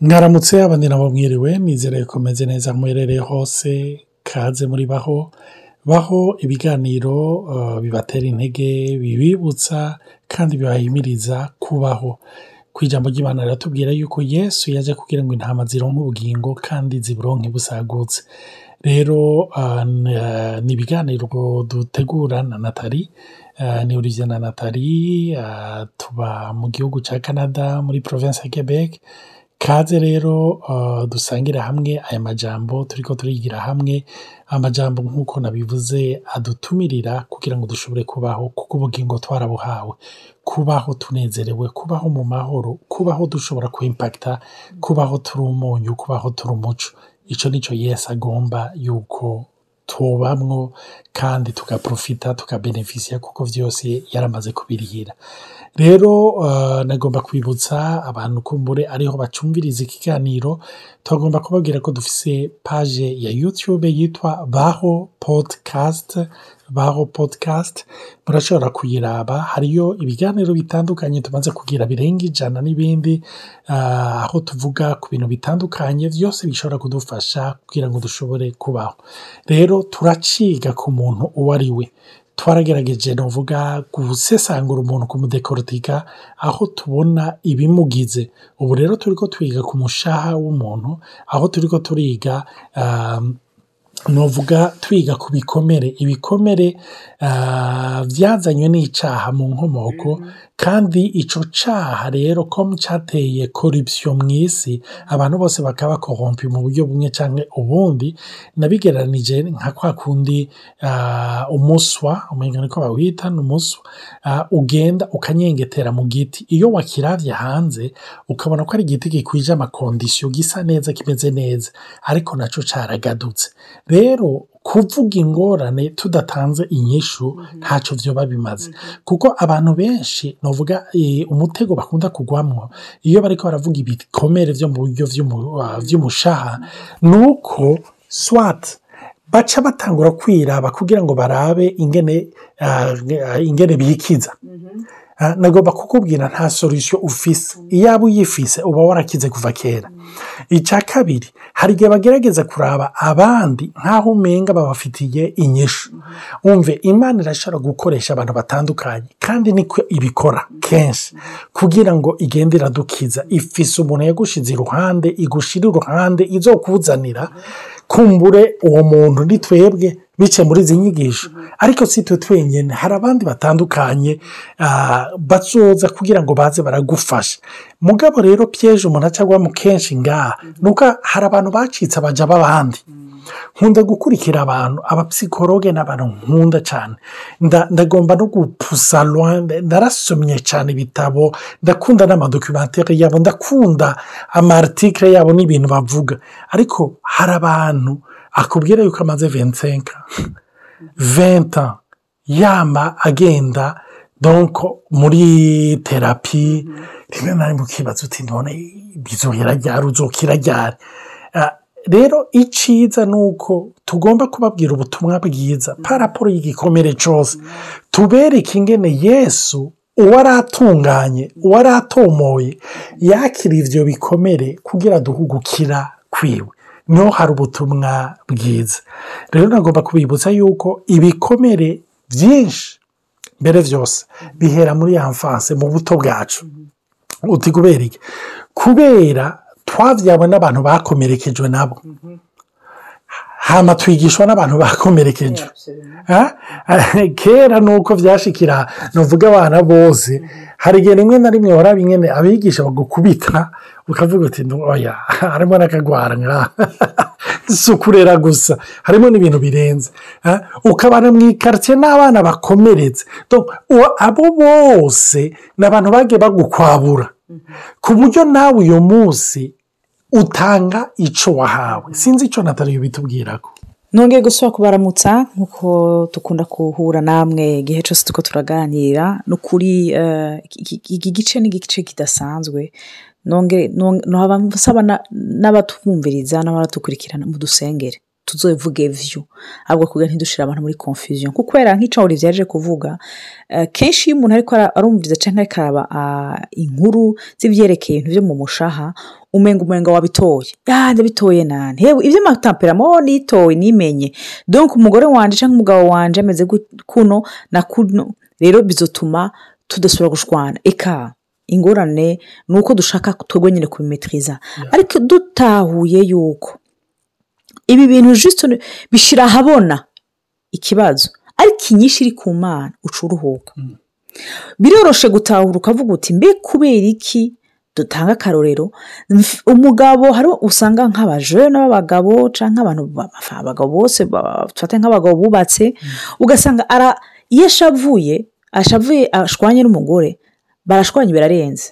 mwaramutse abandi nabo mwiriwe nizere ko meze neza aho muherereye hose kaze muri baho. Baho ibiganiro uh, bibatera intege bibibutsa kandi bibahimiriza kubaho. Ku ijambo ry'imana riratubwira yuko yesu yaje kugira ngo intama zironke ubugingo kandi ziburonke busagutse rero uh, n- ni ibiganiro dutegura na natali uh, ni Olivier na natali uh, tuba mu gihugu ca canada muri province ya quebec. Kaze rero uh, dusangire hamwe aya majambo turiko turigira hamwe amajambo nk'uko nabivuze adutumirira kugira ngo dushobore kubaho kuko ubugingo twarabuhawe. Kubaho tunezerewe kubaho mu mahoro kubaho dushobora kuimpakita kubaho turi umunyu kubaho turi umuco. Ico nico yesu agomba yuko tubamwo kandi tugaprofita tukabenefisiya kuko vyose yaramaze kubirihira. Rero uh, nagomba kwibutsa abantu kumbure ariho bacumviriza ikiganiro tugomba kubabwira ko dufise page ya youtube yitwa baho podcast baho podcast. Murashobora kuyiraba. Hariyo ibiganiro bitandukanye tumaze kugira birenga ijana n'ibindi uh, aho tuvuga ku bintu bitandukanye vyose bishobora kudufasha kugira ngo dushobore kubaho. Rero turaciga ku muntu uwo ari we. Twaragerageje novuga gusesangura umuntu kumudekortika aho tubona ibimugize. Ubu rero turiko twiga ku mushaha w'umuntu aho turiko turiga um, novuga twiga ku bikomere. Ibikomere uh, vyazanywe n'icaha mu nkomoko kandi ico caha rero ko cateye corruption mw'isi abantu bose bakaba korompi mu buryo bumwe canke ubundi nabigereranije nka kwa kundi uh, umuswa umenga niko bawita ni umuswa uh, ugenda ukanyengetera mu giti. Iyo wakiravye hanze ukabona ko ari igiti gikwije amakondisiyo gisa neza kimeze neza ariko naco caragadutse. Rero kuvuga ingorane tudatanze inyishu ntaco vyoba bimaze kuko abantu benshi novuga e, umutego bakunda kugwamwo iyo bariko baravuga ibikomere vyo mu buryo vy'umu- uh, vy'umushaha nuko swat baca batangura kwiraba kugira ngo barabe ingene ingene bikiza. Ah, nagomba kukubwira nta solution ufise. Iyaba uyifise uba warakize kuva kera. Icya kabiri hari igihe bagerageza kuraba abandi nk'aho umenga babafitiye inyishu. Wumve imana irashobora gukoresha abantu batandukanye kandi niko ibikora kenshi. Kugira ngo igende iradukiza ifise umuntu yagushize iruhande igushira iruhande izokuzanira kumbure uwo muntu ni twebwe bice muri izi nyigisho. Ariko si twe twenyine hari abandi batandukanye ah, bazoza kugira ngo baze baragufasha. Mugabo rero pyeje umuntu acagwamo kenshi ngaha nuko hari abantu bacitse abaja b'abandi nkunda gukurikira abantu abapsikologe n'abantu nkunda cyane Nda- ndagomba no gupusa loin narasomye cyane ibitabo ndakunda n'amadokumentere yabo ndakunda amartikire yabo n'ibintu bavuga. Ariko hari abantu akubwira yuko amaze 25 20 yama agenda donc muri terapi rimwe na rimwe ukibaza uti none bizohera ryari uzokira ryari Ah, rero iciza ni uko tugomba kubabwira ubutumwa bwiza paraporo y'igikomere cyose tubereke ingene yesu uwari atunganye uwari atomoye yakira ivyo bikomere kugira duhe ugukira kwiwe ni ho hari ubutumwa bwiza. Rero nagomba kubibutsa yuko ibikomere byinshi mbere byose bihera muri ya mfanse mu buto bwacu. Uti kubera iki? Kubera twavyawe n'abantu bakomerekejwe nabo. Hama twigishwa n'abantu bakomerekejwe. Ah? kera nuko vyashikira novuga abana bose hari igihe rimwe na rimwe waraba ingene abigisha bagukubita ukavuga uti "Nu- oya harimo n'akagwara si ukurera gusa harimo n'ibintu birenze Ah? ukabana mu ikaritsiye n'abana bakomeretse. Abo bose ni abantu bagiye bagukwabura. Ku buryo nawe uyu munsi utanga ico wahawe. Sinzi ico nataliyo bitubwirako nongeye gusubira kubaramutsa nk'uko dukunda guhura namwe igihe cyose turiko turaganira ni ukuri eh, iki gice ni igice kidasanzwe. Nsaba na- n'abatwumviriza n'abatukurikirana mu dusengere. Tuzovuge vyo. Ahubwo kugira ntidushire abantu muri confusion. Kuko kubera nk'ico Olivier yaje kuvuga eh, kenshi iyo umuntu ariko arumviriza canke ariko ah, inkuru z'ivyerekeye ibintu vyo mu mushaha umenga umenga wabitoye. Ya ndabitoye nani? Hewe ivy'amatamperamo oh, nitoye nimenye. Donc umugore wanje canke umugabo wanje ameze kuno na kuno. Rero bizotuma tudasubira gushwana. Eka ingorane ni uko dushaka twebwe nyine kubimetriza. Ariko dutahuye yuko. Ibi bintu juste bishira ahabona ikibazo. Ariko inyinshi iri ku mana uca uruhuka. Biroroshe gutahura ukavuga uti mbe kubera iki? Dutanga akarorero. Umugabo hari usanga nk'abajene b'abagabo cyangwa abantu ba- abagabo bose ba- dufate nk'abagabo bubatse ugasanga ara iyo ashavuye ashavuye ashwanye n'umugore barashwanye birarenze.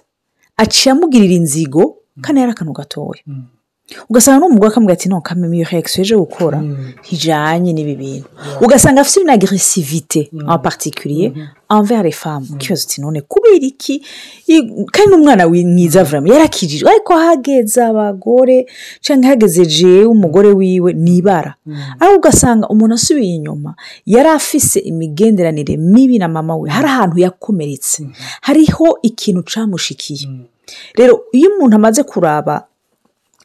Aciye amugirira inzigo kandi yari akantu gatoya. Ugasanga n'umugore akamubwira ati no kameme iyo reaction yaje gukora ntijanye n'ibi bintu ugasanga afite une agressivité en particulier envers les femmes. Ukibaza uti none kubera iki? Kandi n'umwana wi- mwiza vraiment yarakijijwe. Ariko hageze abagore canke hageze jewe umugore wiwe nibara. Aho ugasanga umuntu asubiye inyuma yari afise imigenderanire mibi na mama we. Hari ahantu yakomeretse. Hariho ikintu camushikiye. Rero iyo umuntu amaze kuraba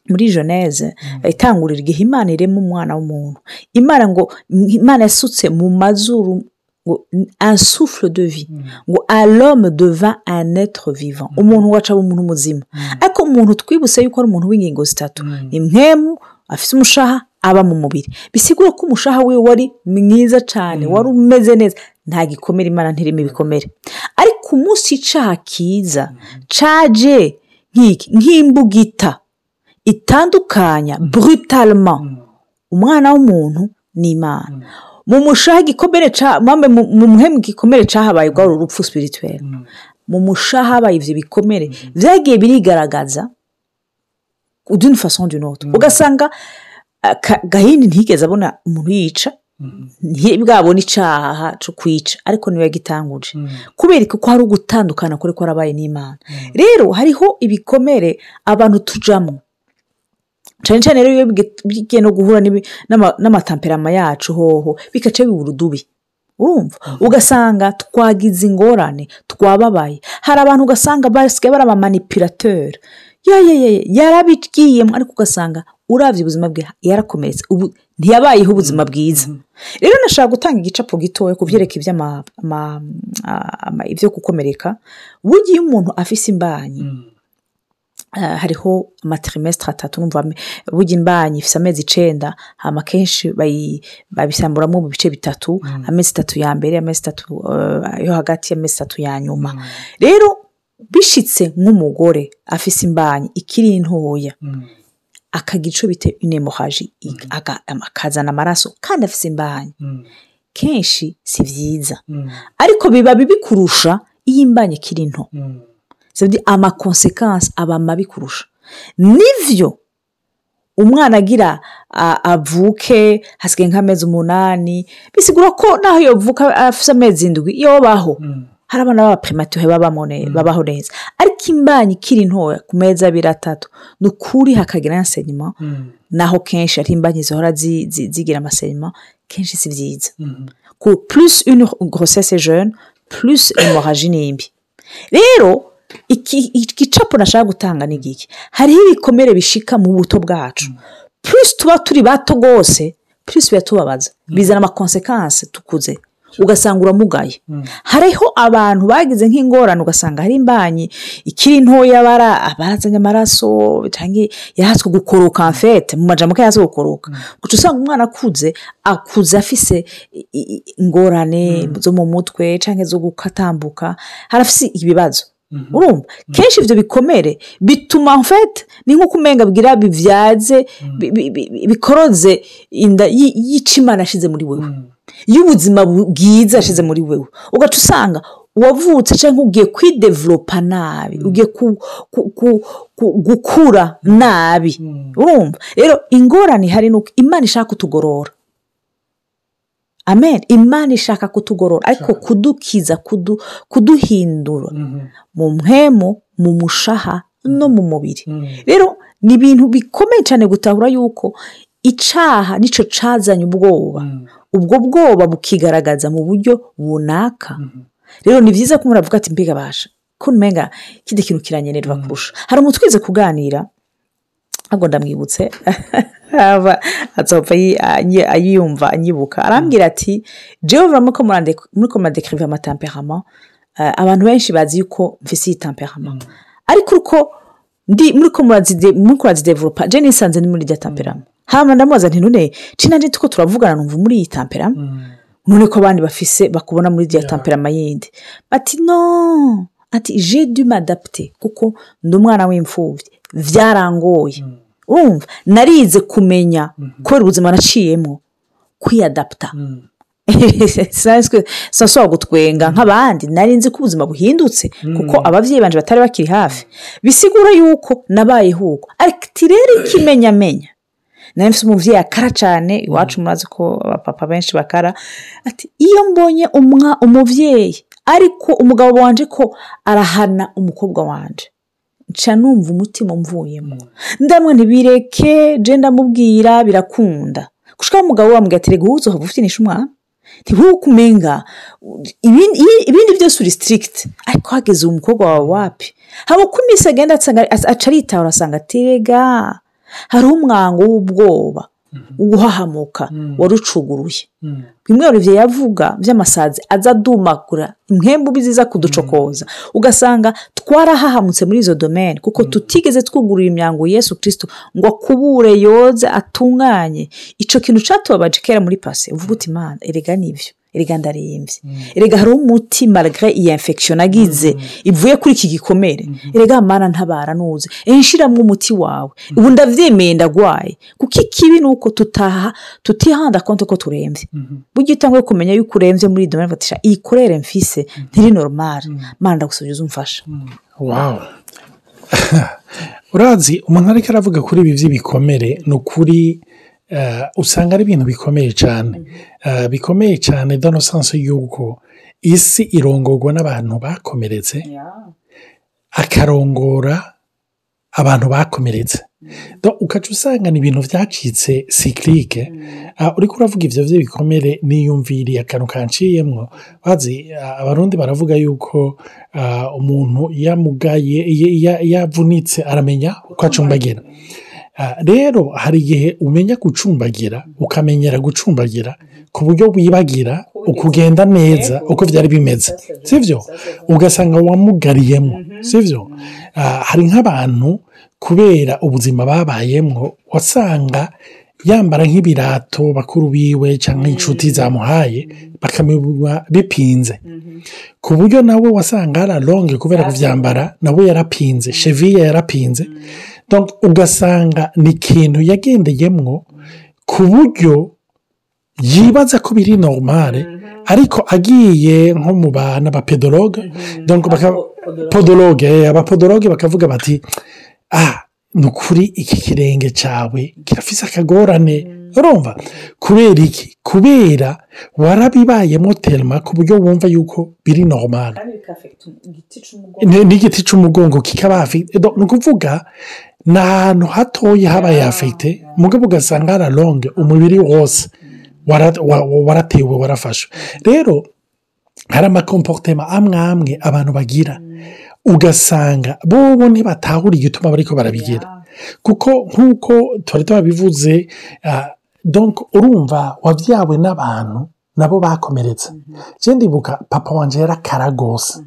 muri geneze itangurira igihe imana irema umwana w'umuntu. Imana ngo imana yasutse mu mazuru ngo un souffle de vie. Ngo à l'homme devint un être vivant. Umuntu waca umuntu muzima. Ariko umuntu twibutse yuko ari umuntu w'ingingo zitatu. Ni mwemu afite umushaha aba mu mubiri. Bisigura ko umushaha we wari mwiza cyane wari umeze neza. Nta gikomere imana ntirimo ibikomere. Ariko umunsi icaha kiza caje nk'imbugita. Itandukanya brutalement. Umwana w'umuntu n'imana mu mushaha igikomere mu mu muhemu igikomere cahabaye rwari urupfu spirituel. Mu mushaha habaye ivyo bikomere. Vyagiye birigaragaza façon d'une autre. Ugasanga ah, gahini ntiyigeze abona umuntu yica ntibwabona icaha co kwica. Ariko ni we yagitanguje. Kubera ko hari ugutandukana kuri ko arabaye n'imana. Rero hariho ibikomere abantu tujamo cyane cyane rero iyo bigiye no guhura n'amatamperama yacu hoho bikaca bibura udubi. Urumva? Ugasanga twagize ingorane twababaye. Hari abantu ugasanga basigaye bari abamanipulateur yayayaya yarabigiyemo ariko ugasanga urabye ubuzima bwe yarakomeretse. Ntiyabayeho ubuzima bwiza. Rero nashaka gutanga igicapo gitoya ku byerekeye ibyo gukomereka. Burya iyo umuntu afise imbanyi Ah, hariho amaterimesitiri atatu numva burya imbanyi ifite amezi icenda hama kenshi bayi- babisamburamo mu bice bitatu amezi atatu ya mbere amezi atatu eh, yo hagati y'amezi atatu ya nyuma. Rero bishitse nk'umugore afise imbanyi ikiri ntoya. Akagira ico bita inemohaji akazana amaraso kandi afise imbanyi. Kenshi si vyiza. Ariko biba bibi kurusha iyo imbanyi ikiri nto. Amakonsekansi aba mabi kurusha. Nivyo umwana agira avuke hasigaye nk'amezi umunani bisigura ko naho yovuka afite amezi indwi yobaho hari abana b'abaprimature babamo ne- babaho neza. Ariko imbanyi ikiri ntoya ku mezi abiri atatu ni ukuri hakagira enseignement naho kenshi ari imbanyi zihora zi- zi- zigira amaseignement kenshi si byiza ku plus une grossesse jeune plus hemorrhagie ni mbi rero iki- igicapo nashaka gutanga ni giki? Hariho ibikomere bishika mu buto bwacu. Plus tuba turi bato rwose plus biratubabaza. Bizana amakonsekansi tukuze. Ugasanga uramugaye. Hariho abantu bagize nk'ingorane ugasanga hari imbanyi. Ikiri ntoya bara barazanye amaraso cyangwa yahatswe gukoroka mfete mu majambo ko yahatswe gukoroka. Guca usanga umwana akuze akuze afise ingorane zo mu mutwe cyangwa zo gukatambuka harafise ibibazo. Urumva? Kenshi ibyo bikomere bituma mfete ni nk'uko umenga bwira bivyaze bi- bi- bi- bikoroze inda y- y'ico imana yashize muri wewe. Y'ubuzima bu- bwiza yashize muri wewe. Ugaca usanga wavutse cyangwa ugiye kwidevelopa nabi ugiye ku- ku- gukura nabi. Urumva? Rero ingorane ihari ni uko imana ishaka kutugorora. Amen. Imana ishaka kutugorora. Ariko kudukiza kudu- kuduhindura. Mu mpemu mu mushaha no mu mubiri. Rero ni ibintu bikomeye cyane gutahura yuko icaha ni cyo cazanye ubwoba. Ubwo bwoba bukigaragaza mu buryo bunaka. Rero ni byiza ko umuntu avuga ati mbega basha ko umenga ikindi kintu kiranyenerwa kurusha. Hari umuntu twize kuganira? Ntabwo ndamwibutse. anyi- ayiyumva anyibuka. Arambwira ati jewe vraiment ko murande- muriko muradekiriva amatemperament eh, abantu benshi bazi yuko mfise iyi temperament ariko uko ndi muriko murazide- muriko murazidevelopa je nisanze ni muri irya temperament hama ndamubaza nti none ci nanje tuko turavugana numva muri iyi temperament none ko abandi bafise bakubona muri irya temperament yindi. Bati no. Ati je du m'adapter kuko ndi umwana w'imfubyi. Vyarangoye. Urumva? Narize kumenya kubera ubuzima naciyemo kwiyadapta. Sinashobora gutwenga nk'abandi nari nzi ko ubuzima buhindutse kuko ababyeyi banje batari bakiri hafi. Bisigura yuko nabayeho uko ariko rero ikimenyamenya nari mfite umubyeyi akara cyane iwacu murazi ko abapapa benshi bakara. Ati iyo mbonye umwa umubyeyi ariko umugabo wanje ko arahana umukobwa wanje. Nca numva umutima umvuyemo ndamwe ntibireke je ndamubwira birakunda. Gushikaho umugabo we wamubwira ati rega uwuzi uhava ufitinisha umwana? Ntibuke umenga. Ibindi byose uri sitirigiti ariko hageze uwo mukobwa wawe wapi? Haba uko iminsi agenda aca aritahura asanga ati rega. Hariho umwango w'ubwoba. Uguhahamuka warucuguruye. Bimwe Olivier yavuga by'amasazi aza adumagura impembu ziza kuducokoza. Ugasanga twarahahamutse muri izo domene kuko tutigeze twugurura imyango yesu kirisito ngo akubure yoze atunganye. Icyo kintu cyatubabaje kera muri pase uvuga uti imana erega ni byo. Erega ndarembye erega hari umuti malgré iyi infection nagize ivuye kuri iki gikomere. Erega mana ntabara nuze. Nshyiramo umuti wawe. Ubu ndabyemeye ndagwaye. Kuko ikibi ni uko tutaha tutihanda konti ko turembye. Burya utanguye kumenya yuko urembye muri domene batisha iyi kurere mfise ntiri normal. Mana ndagusabye uzumfasha wawu urazi umuntu ariko aravuga kuri ibi by'ibikomere ni ukuri usanga ari ibintu bikomeye cyane Eh, bikomeye cyane dano y'uko isi irongorwa n'abantu bakomeretse akarongora abantu bakomeretse. Do- ukaca usanga ni ibintu byacitse sikirike uriko uravuga ibyo by'ibikomere niyumviriye akantu kanciyemwo. Bazi abarundi baravuga yuko umuntu yamugaye ya- ya- yavunitse aramenya uko acumbagira rero hari igihe umenya gucumbagira ukamenyera gucumbagira ku buryo wibagira ukugenda neza uko byari bimeze. Sibyo ugasanga wamugariyemo. Sibyo Ah, hari nk'abantu kubera ubuzima babayemo wasanga yambara nk'ibirato bakuru biwe cyangwa inshuti zamuhaye bakamubona bipinze. Ku buryo nawe wasanga araronge kubera kubyambara nawe yarapinze cheviye yarapinze. Donc, ugasanga ni ikintu yagendeyemwo ku buryo yibaza ko biri normale ariko agiye nko mu bana bapedologe donc baka- podologe eh, abapodologe bakavuga bati ah ni ukuri iki kirenge cyawe kirafise akagorane? Urumva? Kubera iki? Kubera warabibayemo terima ku buryo wumva yuko biri normale Ni- n'igiti cy'umugongo kikaba hafite do- ni ukuvuga ni ahantu hatoya habaye hafite mugabo ugasanga hararonge umubiri wose wara- wa- wa- waratewe warafashwe rero hari amakomporutema amwe amwe abantu bagira. Ugasanga bobo ntibatahura igituma bariko barabigira. Kuko nk'uko twari tubabivuze ah, urumva wabyawe n'abantu nabo bakomeretse. Je ndibuka papa wanje yarakara rwose.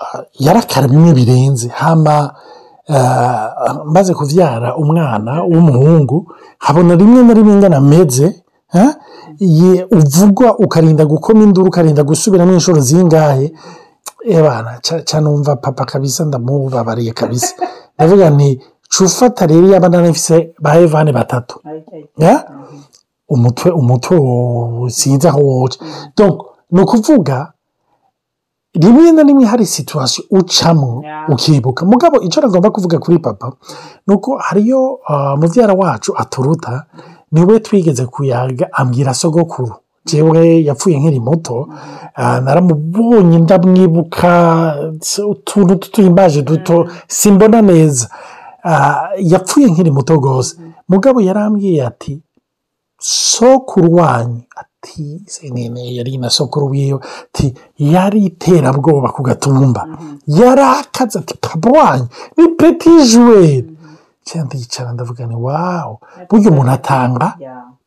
Ah, yarakara bimwe birenze. Hama ah, maze kuvyara umwana w'umuhungu habona rimwe na rimwe ngana ameze ah, ye- uvugwa ukarinda gukoma induru ukarinda gusubiramo inshuro zingahe ebana canumva papa kabisa ndamubabariye kabisa ndavuga nti cufata rero yaba narafise ba evane batatu umutwe umutwe sinzi aho woca ni ukuvuga rimwe na rimwe hari situwasiyo ucamo ukibuka mugabo icyo nagomba kuvuga kuri papa ni uko hariyo mubyara wacu aturuta ni we twigeze kuyaga ambwira sogokuru jewe yapfuye nkiri muto naramubonye ndamwibuka utuntu tutuhimbaje duto simbona neza yapfuye nkiri muto rwose mugabo yarambwiye ati sokuru wanyu ati yari na sokuru wiwe ati yari iterabwoba ku gatumba yari akaze ati papa wanyu ni peti juweri ndicara ndavuga ni wawu burya umuntu atanga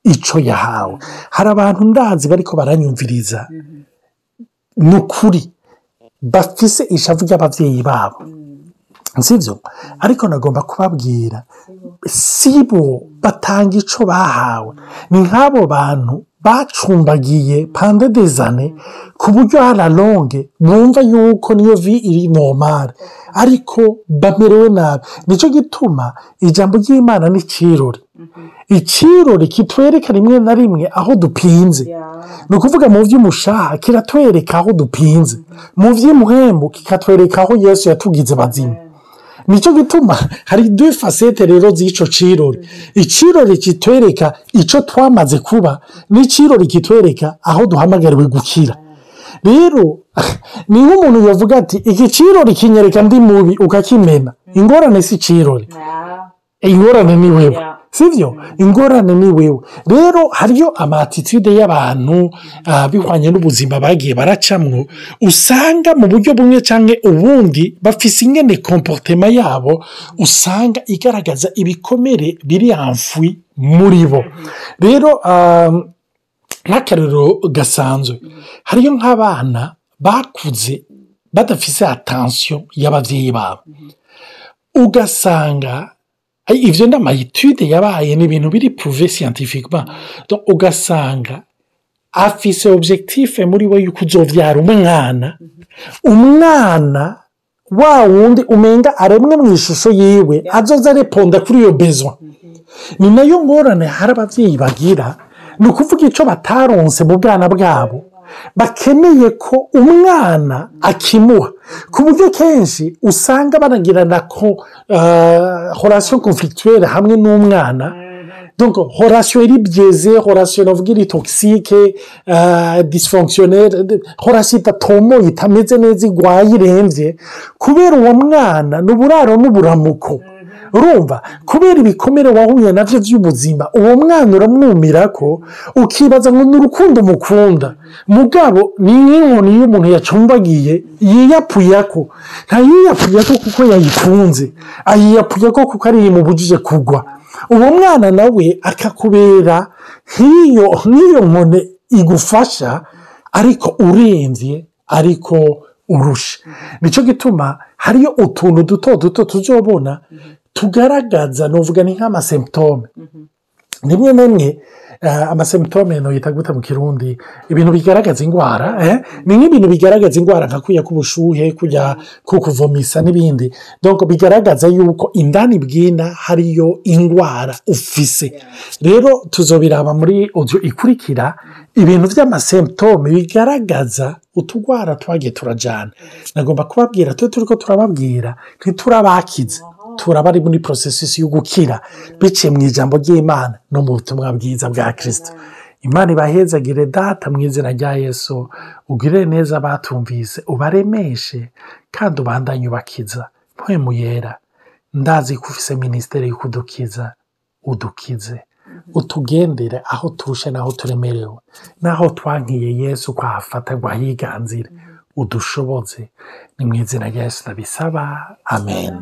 icyo yahawe. Hari abantu ndazi bariko baranyumviriza. Ni ukuri bafise ishavu ry'ababyeyi babo. Sibyo ariko nagomba kubabwira si bo batanga icyo bahawe. Ni nk'abo bantu bacumbagiye pande dezane ku buryo hararonge bumva yuko niyo vi iri nomare ariko bamerewe nabi. Nicyo gituma ijambo ry'imana ni ikirori kitwereka rimwe na rimwe aho dupinze. Ni ukuvuga mu by'umushaha kiratwereka aho dupinze. Mu by'imuhembu kikatwereka aho yesu yatugize bazima ni cyo gituma hari duhe fasete rero z'icyo kirori ikirori kitwereka icyo twamaze kuba n'ikirori kitwereka aho duhamagariwe gukira. Rero ni nk'umuntu yavuga ati iki kirori kinyereka ndi mubi ukakimena ingorane si ikirori ingorane ni wewe sibyo ingorane ni wewe. Rero hariyo amatitude y'abantu bihwanye n'ubuzima bagiye baracamwo usanga mu buryo bumwe cyangwa ubundi bafise ingene komporutema yabo usanga igaragaza ibikomere biri hamfwi muri bo. Rero nk'akarero gasanzwe. Hariyo nk'abana bakuze badafise atansiyo y'ababyeyi babo. Ugasanga ibyo ni amayitude yabaye ni ibintu biri puruve siyantifikima ugasanga afise objekitife muri we yuko uzobyara umwana. Umwana wa wundi umenga aremwe mu ishusho yiwe azoza areponda kuri iyo bezwa ni na yo ngorane hari ababyeyi bagira ni ukuvuga icyo bataronse mu bwana bwabo. Bakeneye ko umwana akimuha. Ku buryo kenshi usanga banagirana ko horasiyo konfirituwere hamwe n'umwana. Horasiyo iri byeze horasiyo navuga iri togisike disifonkisiyoneri horasiyo idatomoye itameze neza igwaye irembye. Kubera uwo mwana ni uburaro n'uburamuko. Urumva kubera ibikomere wahuye na byo by'ubuzima uwo mwana uramwumira ko ukibaza ngo ni urukundo umukunda mugabo ni nk'inkoni iyo umuntu yacumbagiye yiyapuye ko ntayiyapuye ko kuko yayikunze. Ayiyapuye ko kuko ari imubujije kugwa. Uwo mwana nawe akakubera nk'iyo nkone igufasha ariko urembye ariko urusha ni cyo gituma hariyo utuntu duto duto tuzobona tugaragaza nuvuga ni nk'amasemptome rimwe na rimwe amasemptome yita gute mu kirundi ibintu bigaragaza indwara ni nk'ibintu bigaragaza indwara nka kujya k'ubushuhe kujya kukuvomisa n'ibindi. Donc bigaragaza yuko indani bwina hariyo indwara ufise. Rero tuzobiraba muri audio ikurikira ibintu by'amasemptome bigaragaza utugwara twagiye turajyana nagomba kubabwira twe turi ko turababwira ntiturabakize. Turaba ari muri porosesisi yo gukira biciye mu ijambo ry'imana no mu butumwa bwiza bwa kirisito imana ibahezagire data mu izina rya yesu. Ugire neza batumvise ubaremeshe kandi ubandanye ubakiza. Mpwemu yera. Ndazi ko ufise minisiteri yo kudukiza udukize. Utugendere aho turushe n'aho turemerewe. N'aho twankiye yesu kwahafata ngo ahiganzire udushoboze. Ni mu izina rya yesu ndabisaba. Amen.